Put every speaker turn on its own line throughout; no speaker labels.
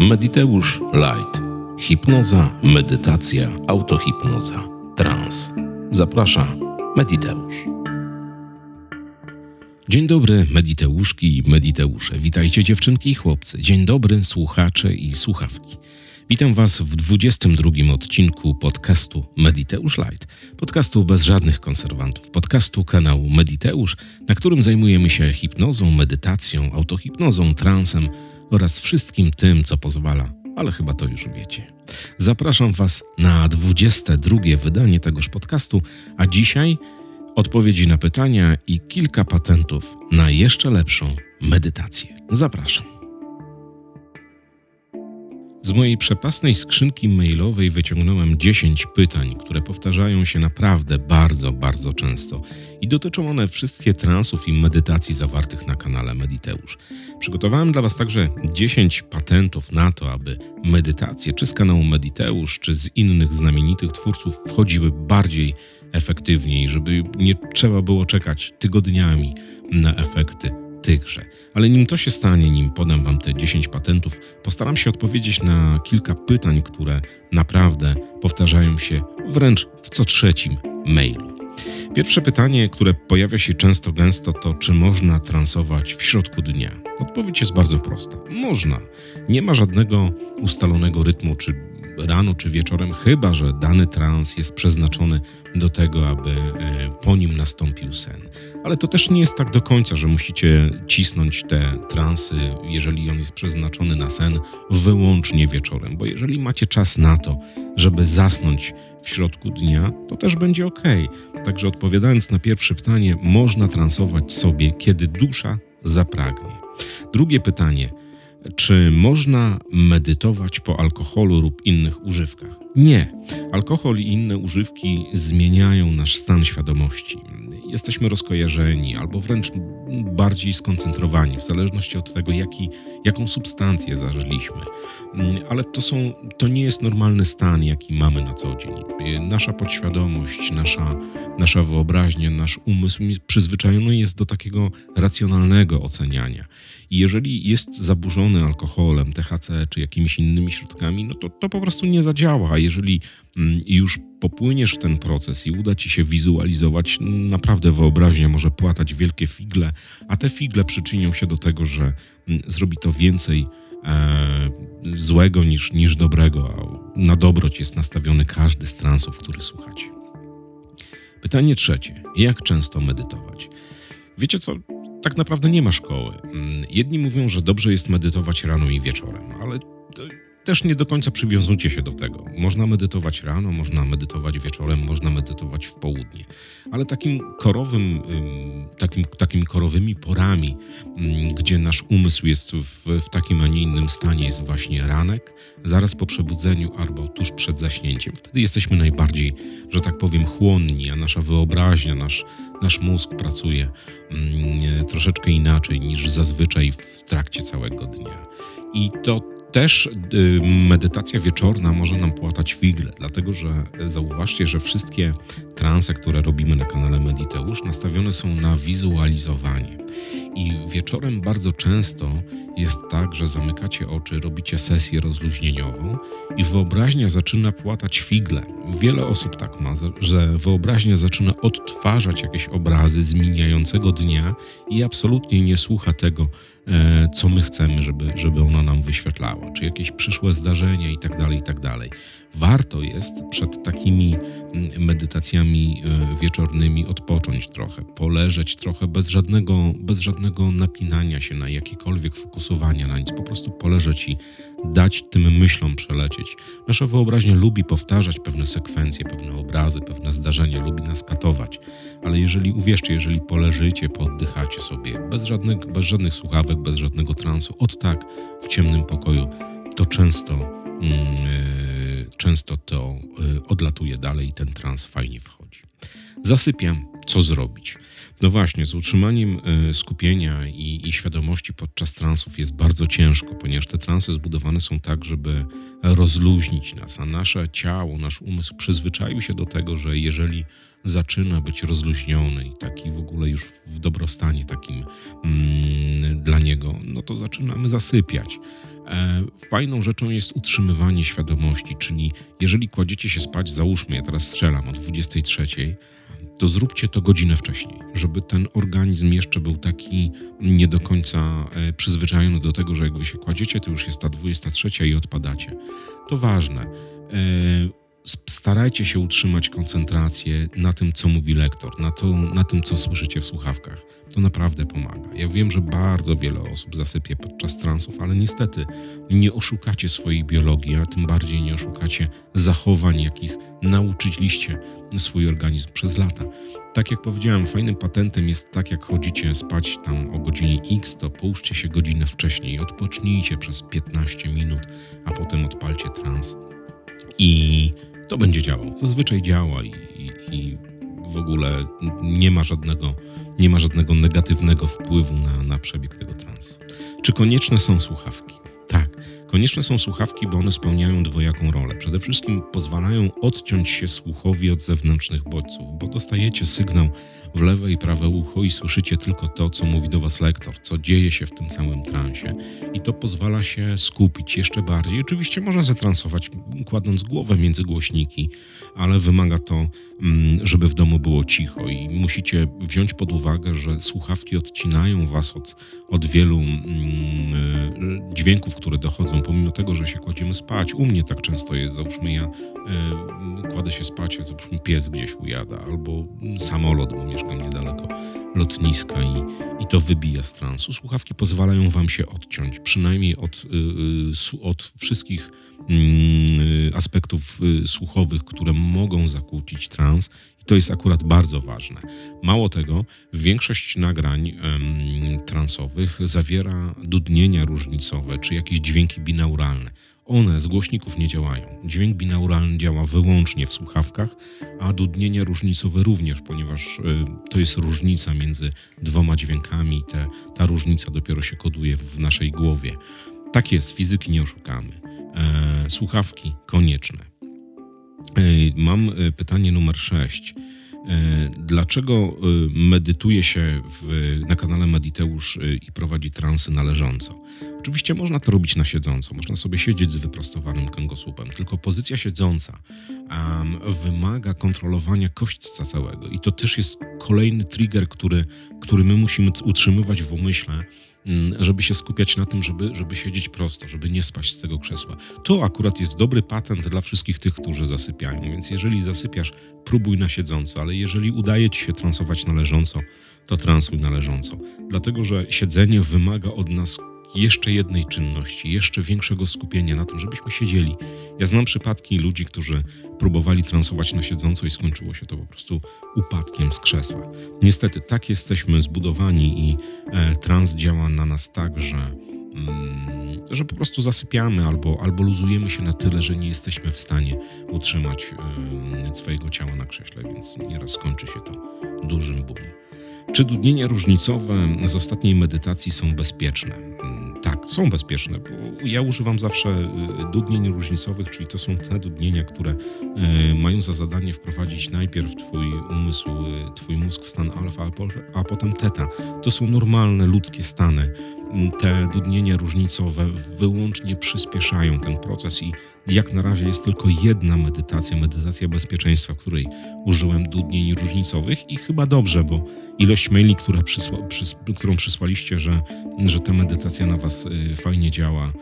Mediteusz Light. Hipnoza, medytacja, autohipnoza, trans. Zaprasza Mediteusz. Dzień dobry, Mediteuszki i Mediteusze. Witajcie dziewczynki i chłopcy. Dzień dobry, słuchacze i słuchawki. Witam Was w 22 odcinku podcastu Mediteusz Light. Podcastu bez żadnych konserwantów. Podcastu kanału Mediteusz, na którym zajmujemy się hipnozą, medytacją, autohipnozą, transem oraz wszystkim tym, co pozwala, ale chyba to już wiecie. Zapraszam Was na 22 wydanie tegoż podcastu, a dzisiaj odpowiedzi na pytania i kilka patentów na jeszcze lepszą medytację. Zapraszam. Z mojej przepasnej skrzynki mailowej wyciągnąłem 10 pytań, które powtarzają się naprawdę bardzo, bardzo często i dotyczą one wszystkie transów i medytacji zawartych na kanale Mediteusz. Przygotowałem dla Was także 10 patentów na to, aby medytacje czy z kanału Mediteusz, czy z innych znamienitych twórców wchodziły bardziej efektywniej, żeby nie trzeba było czekać tygodniami na efekty tychże. Ale nim to się stanie, nim podam Wam te 10 patentów, postaram się odpowiedzieć na kilka pytań, które naprawdę powtarzają się wręcz w co trzecim mailu. Pierwsze pytanie, które pojawia się często gęsto, to czy można transować w środku dnia? Odpowiedź jest bardzo prosta. Można. Nie ma żadnego ustalonego rytmu czy rano czy wieczorem, chyba że dany trans jest przeznaczony do tego, aby e, po nim nastąpił sen. Ale to też nie jest tak do końca, że musicie cisnąć te transy, jeżeli on jest przeznaczony na sen, wyłącznie wieczorem, bo jeżeli macie czas na to, żeby zasnąć w środku dnia, to też będzie ok. Także odpowiadając na pierwsze pytanie, można transować sobie, kiedy dusza zapragnie. Drugie pytanie czy można medytować po alkoholu lub innych używkach? Nie. Alkohol i inne używki zmieniają nasz stan świadomości. Jesteśmy rozkojarzeni albo wręcz bardziej skoncentrowani, w zależności od tego, jaki, jaką substancję zażyliśmy. Ale to, są, to nie jest normalny stan, jaki mamy na co dzień. Nasza podświadomość, nasza, nasza wyobraźnia, nasz umysł przyzwyczajony jest do takiego racjonalnego oceniania. I jeżeli jest zaburzony alkoholem, THC czy jakimiś innymi środkami, no to to po prostu nie zadziała. A jeżeli mm, już popłyniesz w ten proces i uda ci się wizualizować, naprawdę wyobraźnia może płatać wielkie figle, a te figle przyczynią się do tego, że mm, zrobi to więcej e, złego niż, niż dobrego, a na dobroć jest nastawiony każdy z transów, który słuchacie. Pytanie trzecie. Jak często medytować? Wiecie co? tak naprawdę nie ma szkoły. Mm, jedni mówią, że dobrze jest medytować rano i wieczorem, ale też nie do końca przywiązujcie się do tego. Można medytować rano, można medytować wieczorem, można medytować w południe. Ale takim korowym, takim, takim korowymi porami, gdzie nasz umysł jest w, w takim, a nie innym stanie, jest właśnie ranek, zaraz po przebudzeniu albo tuż przed zaśnięciem. Wtedy jesteśmy najbardziej, że tak powiem, chłonni, a nasza wyobraźnia, nasz, nasz mózg pracuje troszeczkę inaczej niż zazwyczaj w trakcie całego dnia. I to też y, medytacja wieczorna może nam płatać figle, dlatego że e, zauważcie, że wszystkie transe, które robimy na kanale Mediteusz, nastawione są na wizualizowanie. I wieczorem bardzo często jest tak, że zamykacie oczy, robicie sesję rozluźnieniową i wyobraźnia zaczyna płatać figle. Wiele osób tak ma, że wyobraźnia zaczyna odtwarzać jakieś obrazy z mijającego dnia i absolutnie nie słucha tego, co my chcemy, żeby, żeby ona nam wyświetlała, czy jakieś przyszłe zdarzenia tak tak dalej. Warto jest przed takimi mm, medytacjami e, wieczornymi odpocząć trochę, poleżeć trochę bez żadnego, bez żadnego napinania się na jakiekolwiek fokusowania na nic, po prostu poleżeć i dać tym myślom przelecieć. Nasza wyobraźnia lubi powtarzać pewne sekwencje, pewne obrazy, pewne zdarzenia, lubi nas katować, ale jeżeli, uwierzcie, jeżeli poleżycie, poddychacie sobie, bez żadnych, bez żadnych słuchawek, bez żadnego transu, od tak, w ciemnym pokoju, to często, yy, często to yy, odlatuje dalej i ten trans fajnie wchodzi. Zasypiam, co zrobić? No właśnie, z utrzymaniem e, skupienia i, i, świadomości podczas transów jest bardzo ciężko, ponieważ te transy zbudowane są tak, żeby rozluźnić nas, a nasze ciało, nasz umysł przyzwyczaił się do tego, że jeżeli zaczyna być rozluźniony i taki w ogóle już w dobrostanie takim mm, dla niego, no to zaczynamy zasypiać. E, fajną rzeczą jest utrzymywanie świadomości, czyli jeżeli kładziecie się spać, załóżmy, ja teraz strzelam o 23, to zróbcie to godzinę wcześniej, żeby ten organizm jeszcze był taki nie do końca e, przyzwyczajony do tego, że jak wy się kładziecie, to już jest ta 23 i odpadacie. To ważne. Starajcie się utrzymać koncentrację na tym, co mówi lektor, na, to, na tym, co słyszycie w słuchawkach. To naprawdę pomaga. Ja wiem, że bardzo wiele osób zasypie podczas transów, ale niestety nie oszukacie swojej biologii, a tym bardziej nie oszukacie zachowań, jakich nauczyliście swój organizm przez lata. Tak jak powiedziałem, fajnym patentem jest tak, jak chodzicie spać tam o godzinie X, to połóżcie się godzinę wcześniej odpocznijcie przez 15 minut, a potem odpalcie trans. I to będzie działał. Zazwyczaj działa i, i, i w ogóle nie ma żadnego, nie ma żadnego negatywnego wpływu na, na przebieg tego transu. Czy konieczne są słuchawki? Tak, konieczne są słuchawki, bo one spełniają dwojaką rolę. Przede wszystkim pozwalają odciąć się słuchowi od zewnętrznych bodźców, bo dostajecie sygnał w lewe i prawe ucho i słyszycie tylko to, co mówi do was lektor, co dzieje się w tym całym transie. I to pozwala się skupić jeszcze bardziej. Oczywiście można zatransować, kładąc głowę między głośniki, ale wymaga to, mm, żeby w domu było cicho i musicie wziąć pod uwagę, że słuchawki odcinają was od, od wielu mm, e, dźwięków, które dochodzą, pomimo tego, że się kładziemy spać. U mnie tak często jest, załóżmy ja e, kładę się spać, załóżmy pies gdzieś ujada, albo samolot, bo mieszkam niedaleko lotniska i, i to wybija z transu. Słuchawki pozwalają wam się odciąć, przynajmniej od, y, od wszystkich mm, aspektów y, słuchowych, które mogą zakłócić trans. To jest akurat bardzo ważne. Mało tego, większość nagrań transowych zawiera dudnienia różnicowe czy jakieś dźwięki binauralne. One z głośników nie działają. Dźwięk binauralny działa wyłącznie w słuchawkach, a dudnienia różnicowe również, ponieważ y, to jest różnica między dwoma dźwiękami. Te, ta różnica dopiero się koduje w naszej głowie. Tak jest, fizyki nie oszukamy. E, słuchawki konieczne. E, mam e, pytanie numer 6. E, dlaczego e, medytuje się w, na kanale Mediteusz e, i prowadzi transy należąco? Oczywiście można to robić na siedząco, można sobie siedzieć z wyprostowanym kręgosłupem, tylko pozycja siedząca um, wymaga kontrolowania kośćca całego. I to też jest kolejny trigger, który, który my musimy utrzymywać w umyśle, żeby się skupiać na tym, żeby, żeby siedzieć prosto, żeby nie spaść z tego krzesła. To akurat jest dobry patent dla wszystkich tych, którzy zasypiają, więc jeżeli zasypiasz, próbuj na siedząco, ale jeżeli udaje ci się transować należąco, to transuj należąco. Dlatego, że siedzenie wymaga od nas jeszcze jednej czynności, jeszcze większego skupienia na tym, żebyśmy siedzieli. Ja znam przypadki ludzi, którzy próbowali transować na siedząco i skończyło się to po prostu upadkiem z krzesła. Niestety, tak jesteśmy zbudowani i e, trans działa na nas tak, że, mm, że po prostu zasypiamy albo, albo luzujemy się na tyle, że nie jesteśmy w stanie utrzymać e, swojego ciała na krześle, więc nieraz skończy się to dużym boomem. Czy dudnienia różnicowe z ostatniej medytacji są bezpieczne? Mm, tak, są bezpieczne, bo ja używam zawsze y, dudnień różnicowych, czyli to są te dudnienia, które y, mają za zadanie wprowadzić najpierw Twój umysł, y, Twój mózg w stan alfa, a potem teta. To są normalne ludzkie stany. Te dudnienia różnicowe wyłącznie przyspieszają ten proces i jak na razie jest tylko jedna medytacja, medytacja bezpieczeństwa, której użyłem dudnień różnicowych i chyba dobrze, bo ilość maili, która przysła, przys, którą przysłaliście, że, że ta medytacja na Was y, fajnie działa,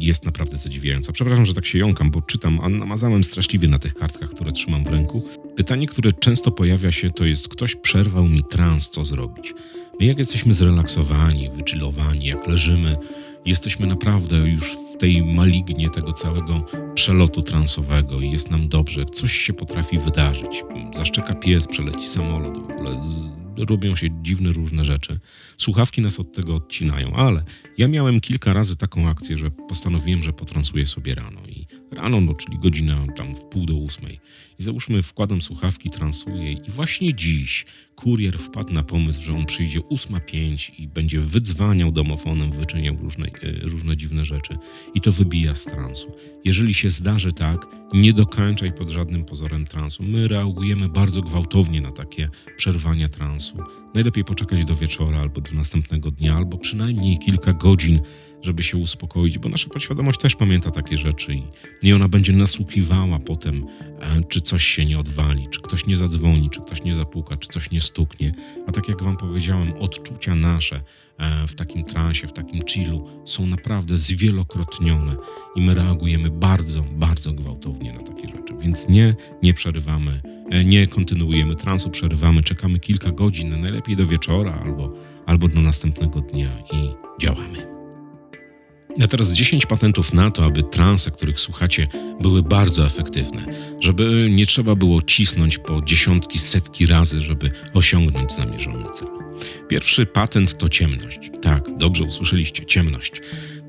jest naprawdę zadziwiająca. Przepraszam, że tak się jąkam, bo czytam, a namazałem straszliwie na tych kartkach, które trzymam w ręku. Pytanie, które często pojawia się, to jest: ktoś przerwał mi trans, co zrobić? My, jak jesteśmy zrelaksowani, wychillowani, jak leżymy, jesteśmy naprawdę już w tej malignie tego całego przelotu transowego i jest nam dobrze. Coś się potrafi wydarzyć. Zaszczeka pies, przeleci samolot, w ogóle robią się dziwne różne rzeczy. Słuchawki nas od tego odcinają, ale ja miałem kilka razy taką akcję, że postanowiłem, że potransuję sobie rano rano, no czyli godzina tam w pół do ósmej. I załóżmy, wkładam słuchawki, transuję i właśnie dziś kurier wpadł na pomysł, że on przyjdzie 8.05 i będzie wydzwaniał domofonem, wyczyniał różne, e, różne dziwne rzeczy. I to wybija z transu. Jeżeli się zdarzy tak, nie dokańczaj pod żadnym pozorem transu. My reagujemy bardzo gwałtownie na takie przerwania transu. Najlepiej poczekać do wieczora albo do następnego dnia, albo przynajmniej kilka godzin żeby się uspokoić, bo nasza podświadomość też pamięta takie rzeczy i, i ona będzie nasłuchiwała potem, e, czy coś się nie odwali, czy ktoś nie zadzwoni, czy ktoś nie zapuka, czy coś nie stuknie. A tak jak Wam powiedziałem, odczucia nasze e, w takim transie, w takim chillu są naprawdę zwielokrotnione i my reagujemy bardzo, bardzo gwałtownie na takie rzeczy. Więc nie, nie przerywamy, e, nie kontynuujemy transu, przerywamy, czekamy kilka godzin, najlepiej do wieczora albo, albo do następnego dnia i działamy. A teraz 10 patentów na to, aby transe, których słuchacie, były bardzo efektywne, żeby nie trzeba było cisnąć po dziesiątki, setki razy, żeby osiągnąć zamierzony cel. Pierwszy patent to ciemność. Tak, dobrze usłyszeliście, ciemność.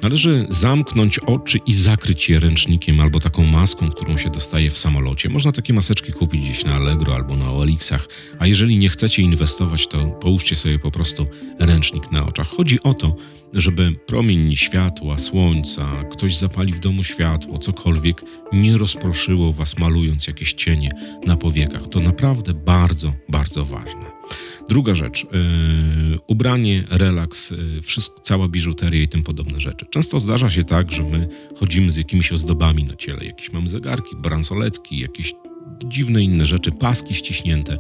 Należy zamknąć oczy i zakryć je ręcznikiem albo taką maską, którą się dostaje w samolocie. Można takie maseczki kupić gdzieś na Allegro albo na OLX-ach, a jeżeli nie chcecie inwestować, to połóżcie sobie po prostu ręcznik na oczach. Chodzi o to, żeby promień światła, słońca, ktoś zapali w domu światło, cokolwiek, nie rozproszyło was, malując jakieś cienie na powiekach. To naprawdę bardzo, bardzo ważne. Druga rzecz, yy, ubranie, relaks, yy, wszystko, cała biżuteria i tym podobne rzeczy. Często zdarza się tak, że my chodzimy z jakimiś ozdobami na ciele, jakieś mamy zegarki, bransoletki, jakieś dziwne inne rzeczy, paski ściśnięte.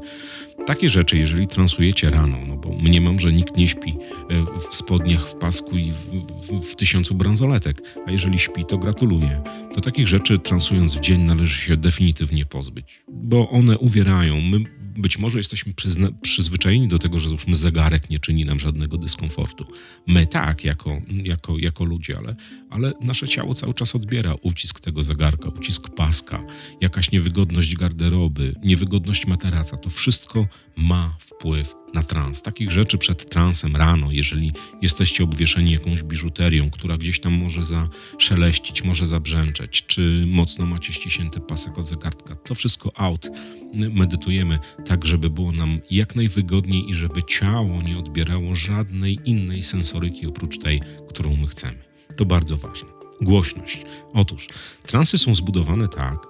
Takie rzeczy, jeżeli transujecie rano, no bo mniemam, że nikt nie śpi e, w spodniach, w pasku i w, w, w tysiącu bransoletek, a jeżeli śpi, to gratuluję. To takich rzeczy transując w dzień należy się definitywnie pozbyć, bo one uwierają. My być może jesteśmy przyzwyczajeni do tego, że załóżmy zegarek nie czyni nam żadnego dyskomfortu. My tak, jako, jako, jako ludzie, ale, ale nasze ciało cały czas odbiera ucisk tego zegarka, ucisk paska, jakaś niewygodność garderoby, niewygodność materaca. To wszystko ma wpływ na trans. Takich rzeczy przed transem rano, jeżeli jesteście obwieszeni jakąś biżuterią, która gdzieś tam może zaszeleścić, może zabrzęczeć, czy mocno macie ściśnięty pasek od zegarka, to wszystko out. Medytujemy tak, żeby było nam jak najwygodniej i żeby ciało nie odbierało żadnej innej sensoryki oprócz tej, którą my chcemy. To bardzo ważne. Głośność. Otóż transy są zbudowane tak,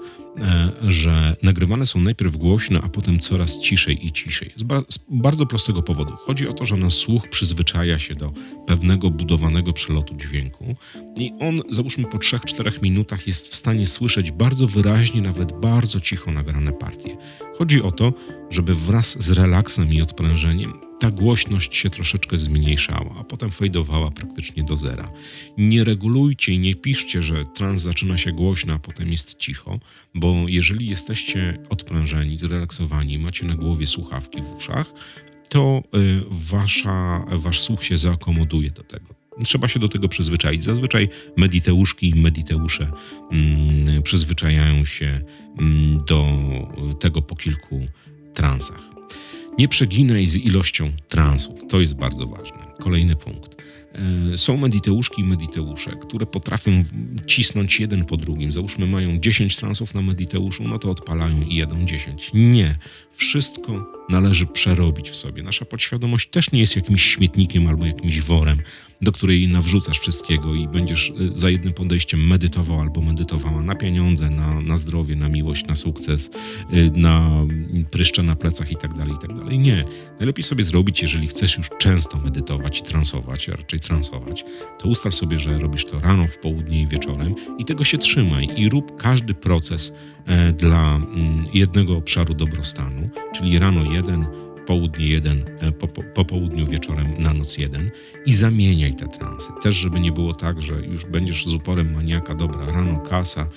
że nagrywane są najpierw głośno, a potem coraz ciszej i ciszej. Z, bardzo prostego powodu. Chodzi o to, że nasz słuch przyzwyczaja się do pewnego budowanego przelotu dźwięku i on, załóżmy po 3-4 minutach, jest w stanie słyszeć bardzo wyraźnie, nawet bardzo cicho nagrane partie. Chodzi o to, żeby wraz z relaksem i odprężeniem ta głośność się troszeczkę zmniejszała, a potem fejdowała praktycznie do zera. Nie regulujcie i nie piszcie, że trans zaczyna się głośno, a potem jest cicho, bo jeżeli jesteście odprężeni, zrelaksowani, macie na głowie słuchawki w uszach, to y, wasza, wasz słuch się zaakomoduje do tego. Trzeba się do tego przyzwyczaić. Zazwyczaj mediteuszki i mediteusze mm, przyzwyczajają się mm, do tego po kilku transach. Nie przeginaj z ilością transów. To jest bardzo ważne. Kolejny punkt. E, są mediteuszki i mediteusze, które potrafią cisnąć jeden po drugim. Załóżmy, mają 10 transów na mediteuszu, no to odpalają i jedą 10. Nie. Wszystko należy przerobić w sobie. Nasza podświadomość też nie jest jakimś śmietnikiem albo jakimś worem, do której nawrzucasz wszystkiego i będziesz y, za jednym podejściem medytował albo medytowała na pieniądze, na, na zdrowie, na miłość, na sukces, y, na pryszcze na plecach itd., tak itd. Tak nie. Najlepiej sobie zrobić, jeżeli chcesz już często medytować i transować, a raczej transować, to ustal sobie, że robisz to rano, w południe i wieczorem i tego się trzymaj i rób każdy proces e, dla mm, jednego obszaru dobrostanu, czyli rano jeden, południe jeden, e, po, po, po, południu wieczorem na noc jeden i zamieniaj te transy. Też, żeby nie było tak, że już będziesz z uporem maniaka, dobra, rano kasa, e,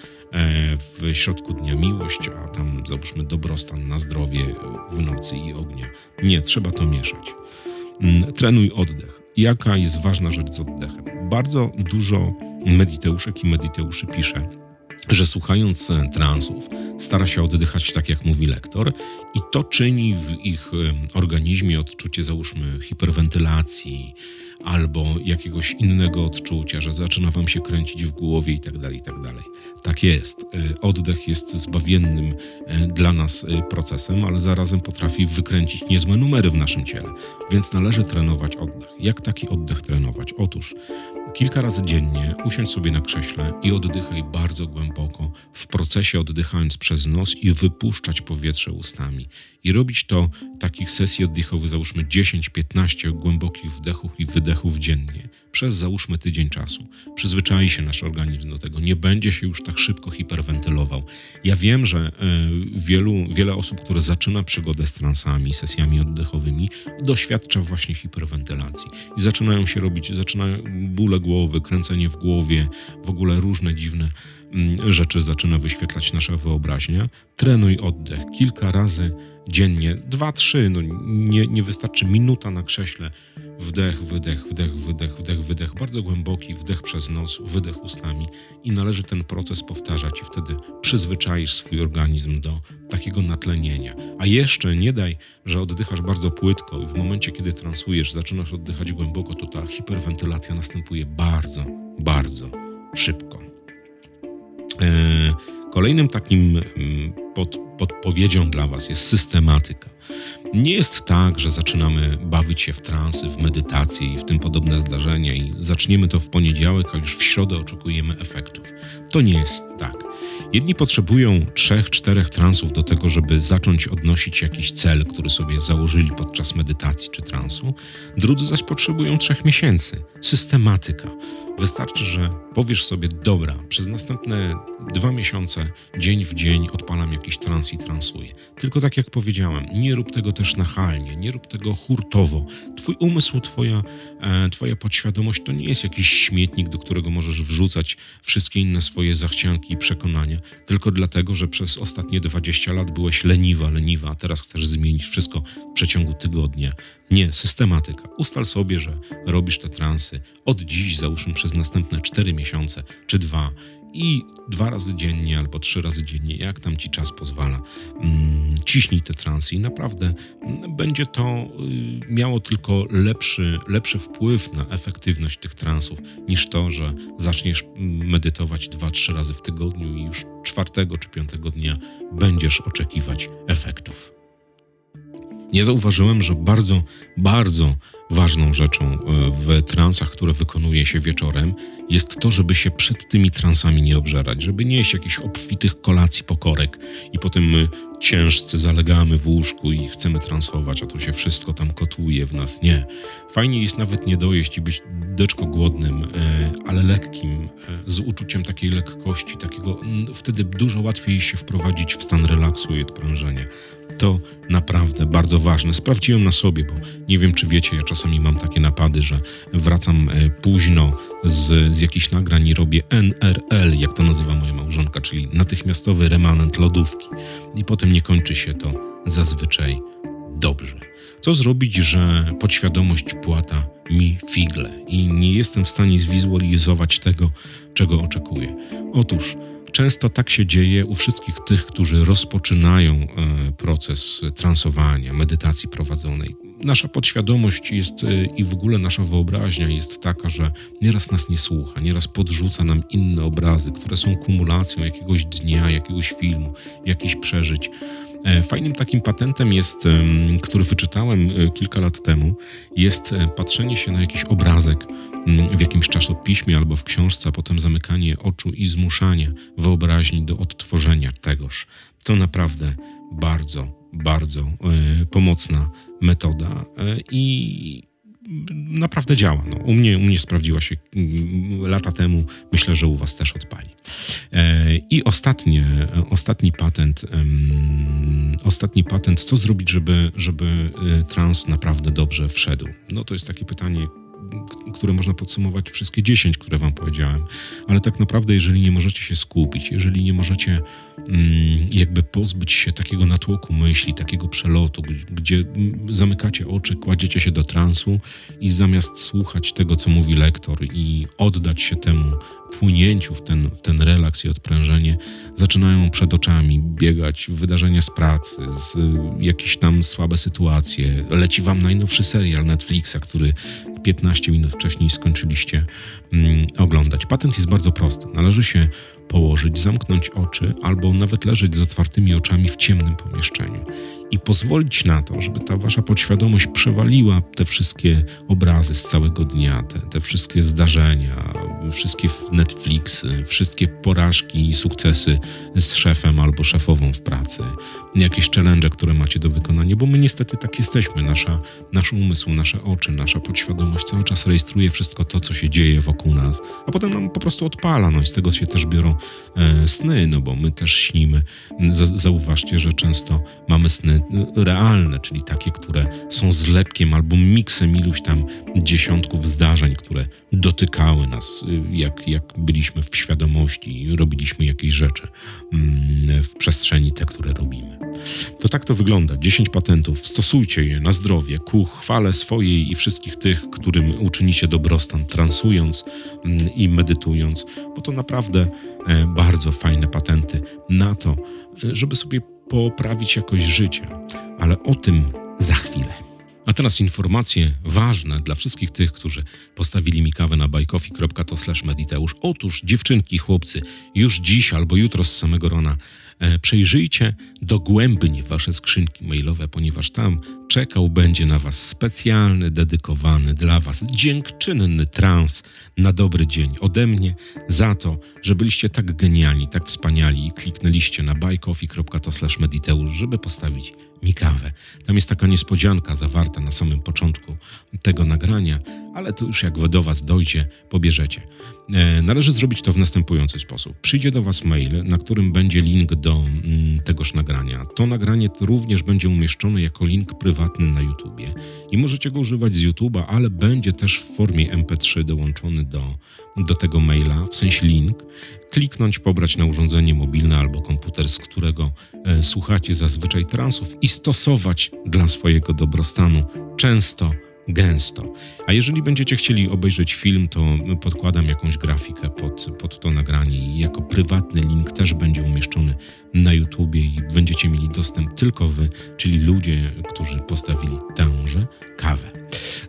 w środku dnia miłość, a tam załóżmy dobrostan na zdrowie w nocy i ognia. Nie, trzeba to mieszać. Mm, trenuj oddech. Jaka jest ważna rzecz z oddechem? Bardzo dużo mediteuszek i mediteuszy pisze, że słuchając e, transów, stara się oddychać tak, jak mówi lektor, i to czyni w ich e, organizmie odczucie, załóżmy, hiperwentylacji albo jakiegoś innego odczucia, że zaczyna wam się kręcić w głowie i tak dalej, i tak jest. E, oddech jest zbawiennym e, dla nas e, procesem, ale zarazem potrafi wykręcić niezłe numery w naszym ciele, więc należy trenować oddech. Jak taki oddech trenować? Otóż kilka razy dziennie usiądź sobie na krześle i oddychaj bardzo głęboko, w procesie oddychając przez nos i wypuszczać powietrze ustami. I robić to takich sesji oddechowych, załóżmy 10-15 głębokich wdechów i wydechów dziennie przez załóżmy tydzień czasu. Przyzwyczai się nasz organizm do tego, nie będzie się już tak szybko hiperwentylował. Ja wiem, że y, wielu, wiele osób, które zaczyna przygodę z transami, sesjami oddechowymi, doświadcza właśnie hiperwentylacji i zaczynają się robić, zaczynają bóle głowy, kręcenie w głowie, w ogóle różne dziwne mm, rzeczy zaczyna wyświetlać nasza wyobraźnia. Trenuj oddech kilka razy dziennie, dwa, trzy, no nie, nie wystarczy minuta na krześle Wdech, wydech, wdech, wydech, wdech, wydech. Bardzo głęboki wdech przez nos, wydech ustami i należy ten proces powtarzać i wtedy przyzwyczaisz swój organizm do takiego natlenienia. A jeszcze nie daj, że oddychasz bardzo płytko i w momencie, kiedy transujesz, zaczynasz oddychać głęboko, to ta hiperwentylacja następuje bardzo, bardzo szybko. E, kolejnym takim mm, pod, podpowiedzią dla Was jest systematyka. Nie jest tak, że zaczynamy bawić się w transy, w medytację i w tym podobne zdarzenia i zaczniemy to w poniedziałek, a już w środę oczekujemy efektów. To nie jest tak. Jedni potrzebują trzech, czterech transów do tego, żeby zacząć odnosić jakiś cel, który sobie założyli podczas medytacji czy transu. Drudzy zaś potrzebują trzech miesięcy. Systematyka. Wystarczy, że powiesz sobie, dobra, przez następne dwa miesiące, dzień w dzień odpalam jakiś trans i transuję. Tylko tak jak powiedziałem, nie rób tego też nachalnie, nie rób tego hurtowo. Twój umysł, twoja, e, twoja podświadomość to nie jest jakiś śmietnik, do którego możesz wrzucać wszystkie inne swoje zachcianki i przekonania, tylko dlatego, że przez ostatnie 20 lat byłeś leniwa, leniwa, a teraz chcesz zmienić wszystko w przeciągu tygodnia. Nie, systematyka. Ustal sobie, że robisz te transy od dziś, załóżmy przez następne 4 miesiące czy dwa i dwa razy dziennie albo trzy razy dziennie, jak tam ci czas pozwala, mm, ciśnij te transy i naprawdę mm, będzie to y, miało tylko lepszy, lepszy wpływ na efektywność tych transów niż to, że zaczniesz mm, medytować dwa, trzy razy w tygodniu i już czwartego czy piątego dnia będziesz oczekiwać efektów. Nie zauważyłem, że bardzo, bardzo ważną rzeczą e, w transach, które wykonuje się wieczorem, jest to, żeby się przed tymi transami nie obżerać, żeby nie jeść jakichś obfitych kolacji pokorek i potem my ciężcy zalegamy w łóżku i chcemy transować, a to się wszystko tam kotuje w nas. Nie. Fajnie jest nawet nie dojeść i być deczko głodnym, e, ale lekkim, e, z uczuciem takiej lekkości, takiego wtedy dużo łatwiej się wprowadzić w stan relaksu i odprężenia. To naprawdę bardzo ważne. Sprawdziłem na sobie, bo nie wiem, czy wiecie, ja czasami mam takie napady, że wracam e, późno z, z jakichś nagrań i robię NRL, jak to nazywa moja małżonka, czyli natychmiastowy remanent lodówki. I potem nie kończy się to zazwyczaj dobrze. Co zrobić, że podświadomość płata mi figle i nie jestem w stanie zwizualizować tego, czego oczekuję? Otóż Często tak się dzieje u wszystkich tych, którzy rozpoczynają e, proces transowania, medytacji prowadzonej. Nasza podświadomość jest e, i w ogóle nasza wyobraźnia jest taka, że nieraz nas nie słucha, nieraz podrzuca nam inne obrazy, które są kumulacją jakiegoś dnia, jakiegoś filmu, jakichś przeżyć. E, fajnym takim patentem jest, który wyczytałem kilka lat temu, jest patrzenie się na jakiś obrazek w jakimś czasopiśmie albo w książce, a potem zamykanie oczu i zmuszanie wyobraźni do odtworzenia tegoż. To naprawdę bardzo, bardzo pomocna metoda i naprawdę działa. No, u, mnie, u mnie sprawdziła się y, lata temu, myślę, że u Was też odpali. I ostatnie, ostatni patent, ostatni patent, co zrobić, żeby, żeby trans naprawdę dobrze wszedł? No to jest takie pytanie, które można podsumować wszystkie 10, które Wam powiedziałem. Ale tak naprawdę, jeżeli nie możecie się skupić, jeżeli nie możecie mm, jakby pozbyć się takiego natłoku myśli, takiego przelotu, gdzie, mm, zamykacie oczy, kładziecie się do transu i zamiast słuchać tego, co mówi lektor i oddać się temu płynięciu w ten, w ten relaks i odprężenie, zaczynają przed oczami biegać wydarzenia z pracy, z jakieś tam słabe sytuacje. Leci wam najnowszy serial Netflixa, który 15 minut wcześniej skończyliście mm, oglądać. Patent jest bardzo prosty. Należy się położyć, zamknąć oczy albo nawet leżeć z otwartymi oczami w ciemnym pomieszczeniu i pozwolić na to, żeby ta wasza podświadomość przewaliła te wszystkie obrazy z całego dnia, te, te wszystkie zdarzenia, wszystkie Netflixy, wszystkie porażki i sukcesy z szefem albo szefową w pracy, jakieś challenge, które macie do wykonania, bo my niestety tak jesteśmy. Nasza, nasz umysł, nasze oczy, nasza podświadomość cały czas rejestruje wszystko to, co się dzieje wokół nas, a potem nam po prostu odpala. No i z tego się też biorą sny, no bo my też śnimy. Zauważcie, że często mamy sny realne, czyli takie, które są zlepkiem albo miksem iluś tam dziesiątków zdarzeń, które dotykały nas, y, jak, jak byliśmy w świadomości i robiliśmy jakieś rzeczy mm, w przestrzeni te, które robimy. To tak to wygląda. 10 patentów, stosujcie je na zdrowie ku chwale swojej i wszystkich tych, którym uczynicie dobrostan, transując mm, i medytując, bo to naprawdę e, bardzo fajne patenty na to, e, żeby sobie poprawić jakość życia. Ale o tym za chwilę. A teraz informacje ważne dla wszystkich tych, którzy postawili mi kawę na bajkofi.to mediteusz. Otóż dziewczynki, chłopcy, już dziś albo jutro z samego rana e, przejrzyjcie dogłębnie wasze skrzynki mailowe, ponieważ tam czekał będzie na was specjalny, dedykowany dla was dziękczynny trans na dobry dzień ode mnie za to, że byliście tak genialni, tak wspaniali i kliknęliście na buycoffee.to mediteusz, żeby postawić mi kawę. Tam jest taka niespodzianka zawarta na samym początku tego nagrania, ale to już jak do Was dojdzie, pobierzecie. E, należy zrobić to w następujący sposób. Przyjdzie do Was mail, na którym będzie link do mm, tegoż nagrania. To nagranie również będzie umieszczone jako link prywatny na YouTubie i możecie go używać z YouTube'a, ale będzie też w formie MP3 dołączony do, do tego maila, w sensie link kliknąć, pobrać na urządzenie mobilne albo komputer, z którego e, słuchacie zazwyczaj transów i stosować dla swojego dobrostanu często gęsto. A jeżeli będziecie chcieli obejrzeć film, to podkładam jakąś grafikę pod, pod to nagranie i jako prywatny link też będzie umieszczony na YouTubie i będziecie mieli dostęp tylko wy, czyli ludzie, którzy postawili tęże kawę.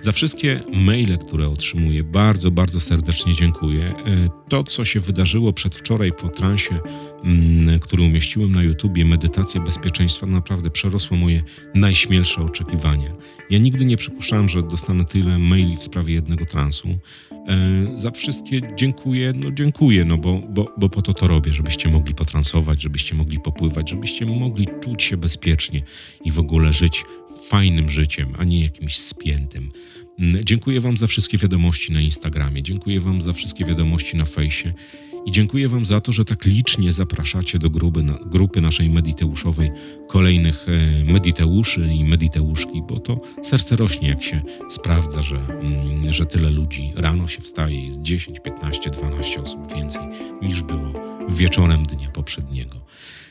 Za wszystkie maile, które otrzymuję, bardzo, bardzo serdecznie dziękuję. E, to, co się wydarzyło przedwczoraj po transie, mm, który umieściłem na YouTubie, medytacja bezpieczeństwa, naprawdę przerosło moje najśmielsze oczekiwania. Ja nigdy nie przypuszczałem, że dostanę tyle maili w sprawie jednego transu. E, za wszystkie dziękuję, no dziękuję, no bo, bo, bo po to to robię, żebyście mogli potransować, żebyście mogli popływać, żebyście mogli czuć się bezpiecznie i w ogóle żyć fajnym życiem, a nie jakimś spiętym. Dziękuję Wam za wszystkie wiadomości na Instagramie, dziękuję Wam za wszystkie wiadomości na fejsie i dziękuję Wam za to, że tak licznie zapraszacie do grupy, grupy naszej mediteuszowej kolejnych e, mediteuszy i mediteuszki, bo to serce rośnie, jak się sprawdza, że, mm, że tyle ludzi rano się wstaje, jest 10, 15, 12 osób więcej niż było wieczorem dnia poprzedniego.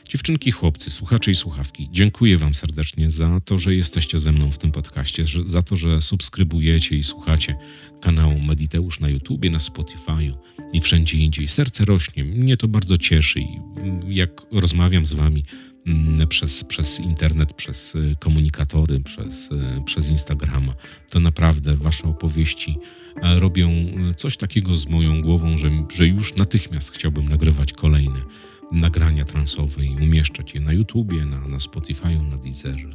Dziewczynki, chłopcy, słuchacze i słuchawki, dziękuję Wam serdecznie za to, że jesteście ze mną w tym podcaście, za to, że subskrybujecie i słuchacie kanału Mediteusz na YouTubie, na Spotify'u i wszędzie indziej. Serce rośnie, mnie to bardzo cieszy i jak rozmawiam z Wami mm, przez, przez internet, przez y, komunikatory, przez, y, przez Instagrama, to naprawdę Wasze opowieści e, robią y, coś takiego z moją głową, że, że już natychmiast chciałbym nagrywać kolejne nagrania transowe i umieszczać je na YouTubie, na, na Spotify'u, na Deezerze.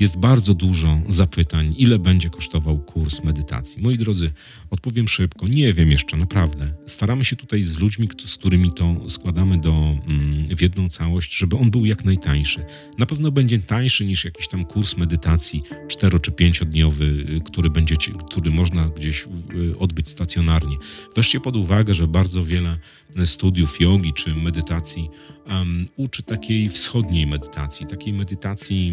Jest bardzo dużo zapytań, ile będzie kosztował kurs medytacji. Moi drodzy, odpowiem szybko, nie wiem jeszcze, naprawdę. Staramy się tutaj z ludźmi, z którymi to składamy do, mm, w jedną całość, żeby on był jak najtańszy. Na pewno będzie tańszy niż jakiś tam kurs medytacji 4 czy 5-dniowy, y, który, będzie, który można gdzieś y, odbyć stacjonarnie. Weźcie pod uwagę, że bardzo wiele studiów jogi czy medytacji um, uczy takiej wschodniej medytacji, takiej medytacji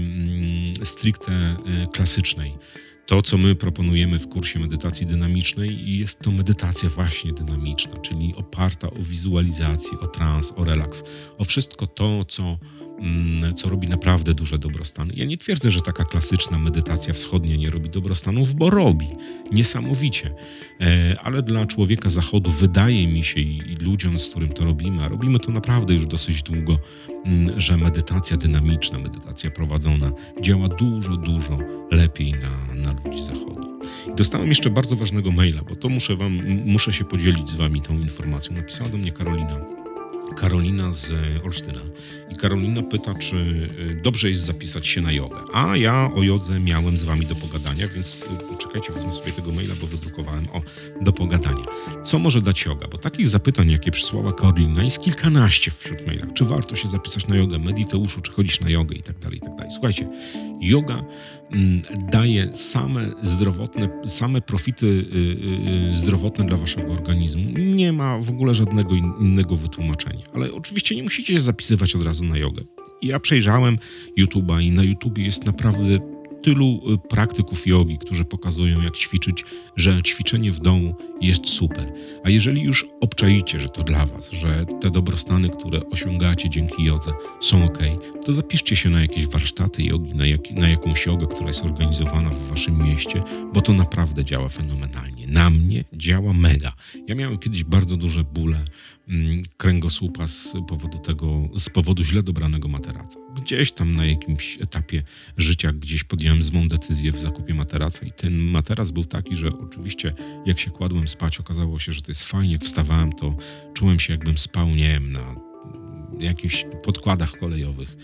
um, stricte e, klasycznej. To, co my proponujemy w kursie medytacji dynamicznej, jest to medytacja właśnie dynamiczna, czyli oparta o wizualizację, o trans, o relaks, o wszystko to, co, co robi naprawdę duże dobrostany. Ja nie twierdzę, że taka klasyczna medytacja wschodnia nie robi dobrostanów, bo robi niesamowicie, e, ale dla człowieka zachodu wydaje mi się i ludziom, z którym to robimy, a robimy to naprawdę już dosyć długo, mm, że medytacja dynamiczna, medytacja prowadzona działa dużo, dużo lepiej na, na ludzi zachodu. Dostałem jeszcze bardzo ważnego maila, bo to muszę wam, muszę się podzielić z wami tą informacją. Napisała do mnie Karolina Karolina z Olsztyna. I Karolina pyta, czy y, dobrze jest zapisać się na jogę. A ja o jodze miałem z wami do pogadania, więc y, czekajcie, wezmę sobie tego maila, bo wydrukowałem o do pogadania. Co może dać yoga? Bo takich zapytań, jakie przysłała Karolina, jest kilkanaście wśród mailach. Czy warto się zapisać na jogę, mediteuszu, czy chodzić na jogę i tak dalej, i tak dalej. Słuchajcie, yoga mm, daje same zdrowotne, same profity y, zdrowotne dla waszego organizmu. Nie ma w ogóle żadnego innego wytłumaczenia ale oczywiście nie musicie się zapisywać od razu na jogę. Ja przejrzałem YouTube'a i na YouTubie jest naprawdę tylu y, praktyków jogi, którzy pokazują, jak ćwiczyć, że ćwiczenie w domu jest super. A jeżeli już obczaicie, że to dla Was, że te dobrostany, które osiągacie dzięki jodze są ok, to zapiszcie się na jakieś warsztaty jogi, na, jak, na jakąś jogę, która jest organizowana w Waszym mieście, bo to naprawdę działa fenomenalnie. Na mnie działa mega. Ja miałem kiedyś bardzo duże bóle kręgosłupa z powodu tego, z powodu źle dobranego materaca. Gdzieś tam na jakimś etapie życia, gdzieś podjąłem złą decyzję w zakupie materaca i ten materac był taki, że oczywiście jak się kładłem spać, okazało się, że to jest fajnie. Jak wstawałem, to czułem się jakbym spał, nie wiem, na jakichś podkładach kolejowych.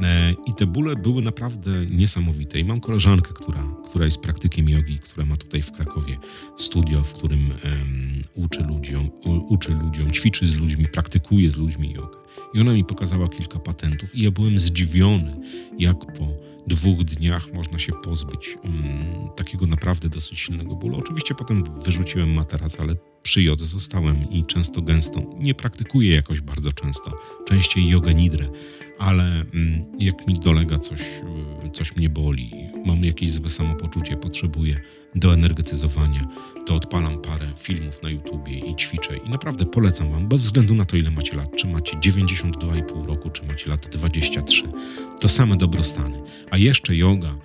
E, I te bóle były naprawdę niesamowite. I mam koleżankę, która, która jest praktykiem jogi, która ma tutaj w Krakowie studio, w którym um, uczy, ludziom, uczy ludziom, ćwiczy z ludźmi, praktykuje z ludźmi jogę. I ona mi pokazała kilka patentów, i ja byłem zdziwiony, jak po dwóch dniach można się pozbyć um, takiego naprawdę dosyć silnego bólu. Oczywiście potem wyrzuciłem materac, ale przy jodze zostałem i często gęsto. Nie praktykuję jakoś bardzo często, częściej jogę nidrę, ale um, jak mi dolega coś, coś mnie boli, mam jakieś złe samopoczucie, potrzebuję doenergetyzowania, to odpalam parę filmów na YouTubie i ćwiczę. I naprawdę polecam Wam, bez względu na to, ile macie lat, czy macie 92,5 roku, czy macie lat 23, to same dobrostany. A jeszcze yoga, mm,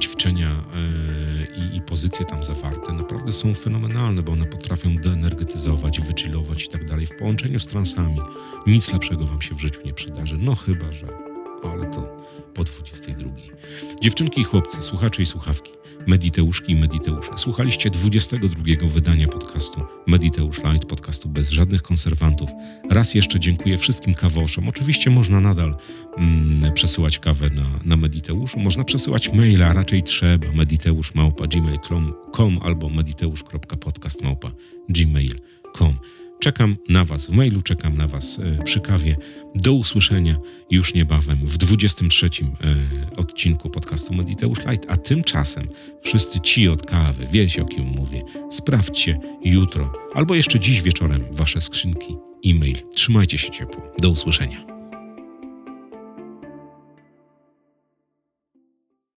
ćwiczenia yy, i, i pozycje tam zawarte naprawdę są fenomenalne, bo one potrafią deenergetyzować, wychillować i tak dalej w połączeniu z transami. Nic lepszego Wam się w życiu nie przydarzy. No chyba, że... Ale to po 22. Dziewczynki i chłopcy, słuchacze i słuchawki. Mediteuszki i Mediteusze. Słuchaliście 22 wydania podcastu Mediteusz Light, podcastu bez żadnych konserwantów. Raz jeszcze dziękuję wszystkim kawoszom. Oczywiście można nadal mm, przesyłać kawę na, na Mediteuszu, można przesyłać maila, raczej trzeba mediteusz.gmail.com albo mediteusz.podcast.gmail.com. Czekam na Was w mailu, czekam na Was e, przy kawie. Do usłyszenia już niebawem w 23 e, odcinku podcastu Mediteusz Light, a tymczasem wszyscy ci od kawy, wiecie o kim mówię, sprawdźcie jutro albo jeszcze dziś wieczorem Wasze skrzynki e-mail. Trzymajcie się ciepło. Do usłyszenia.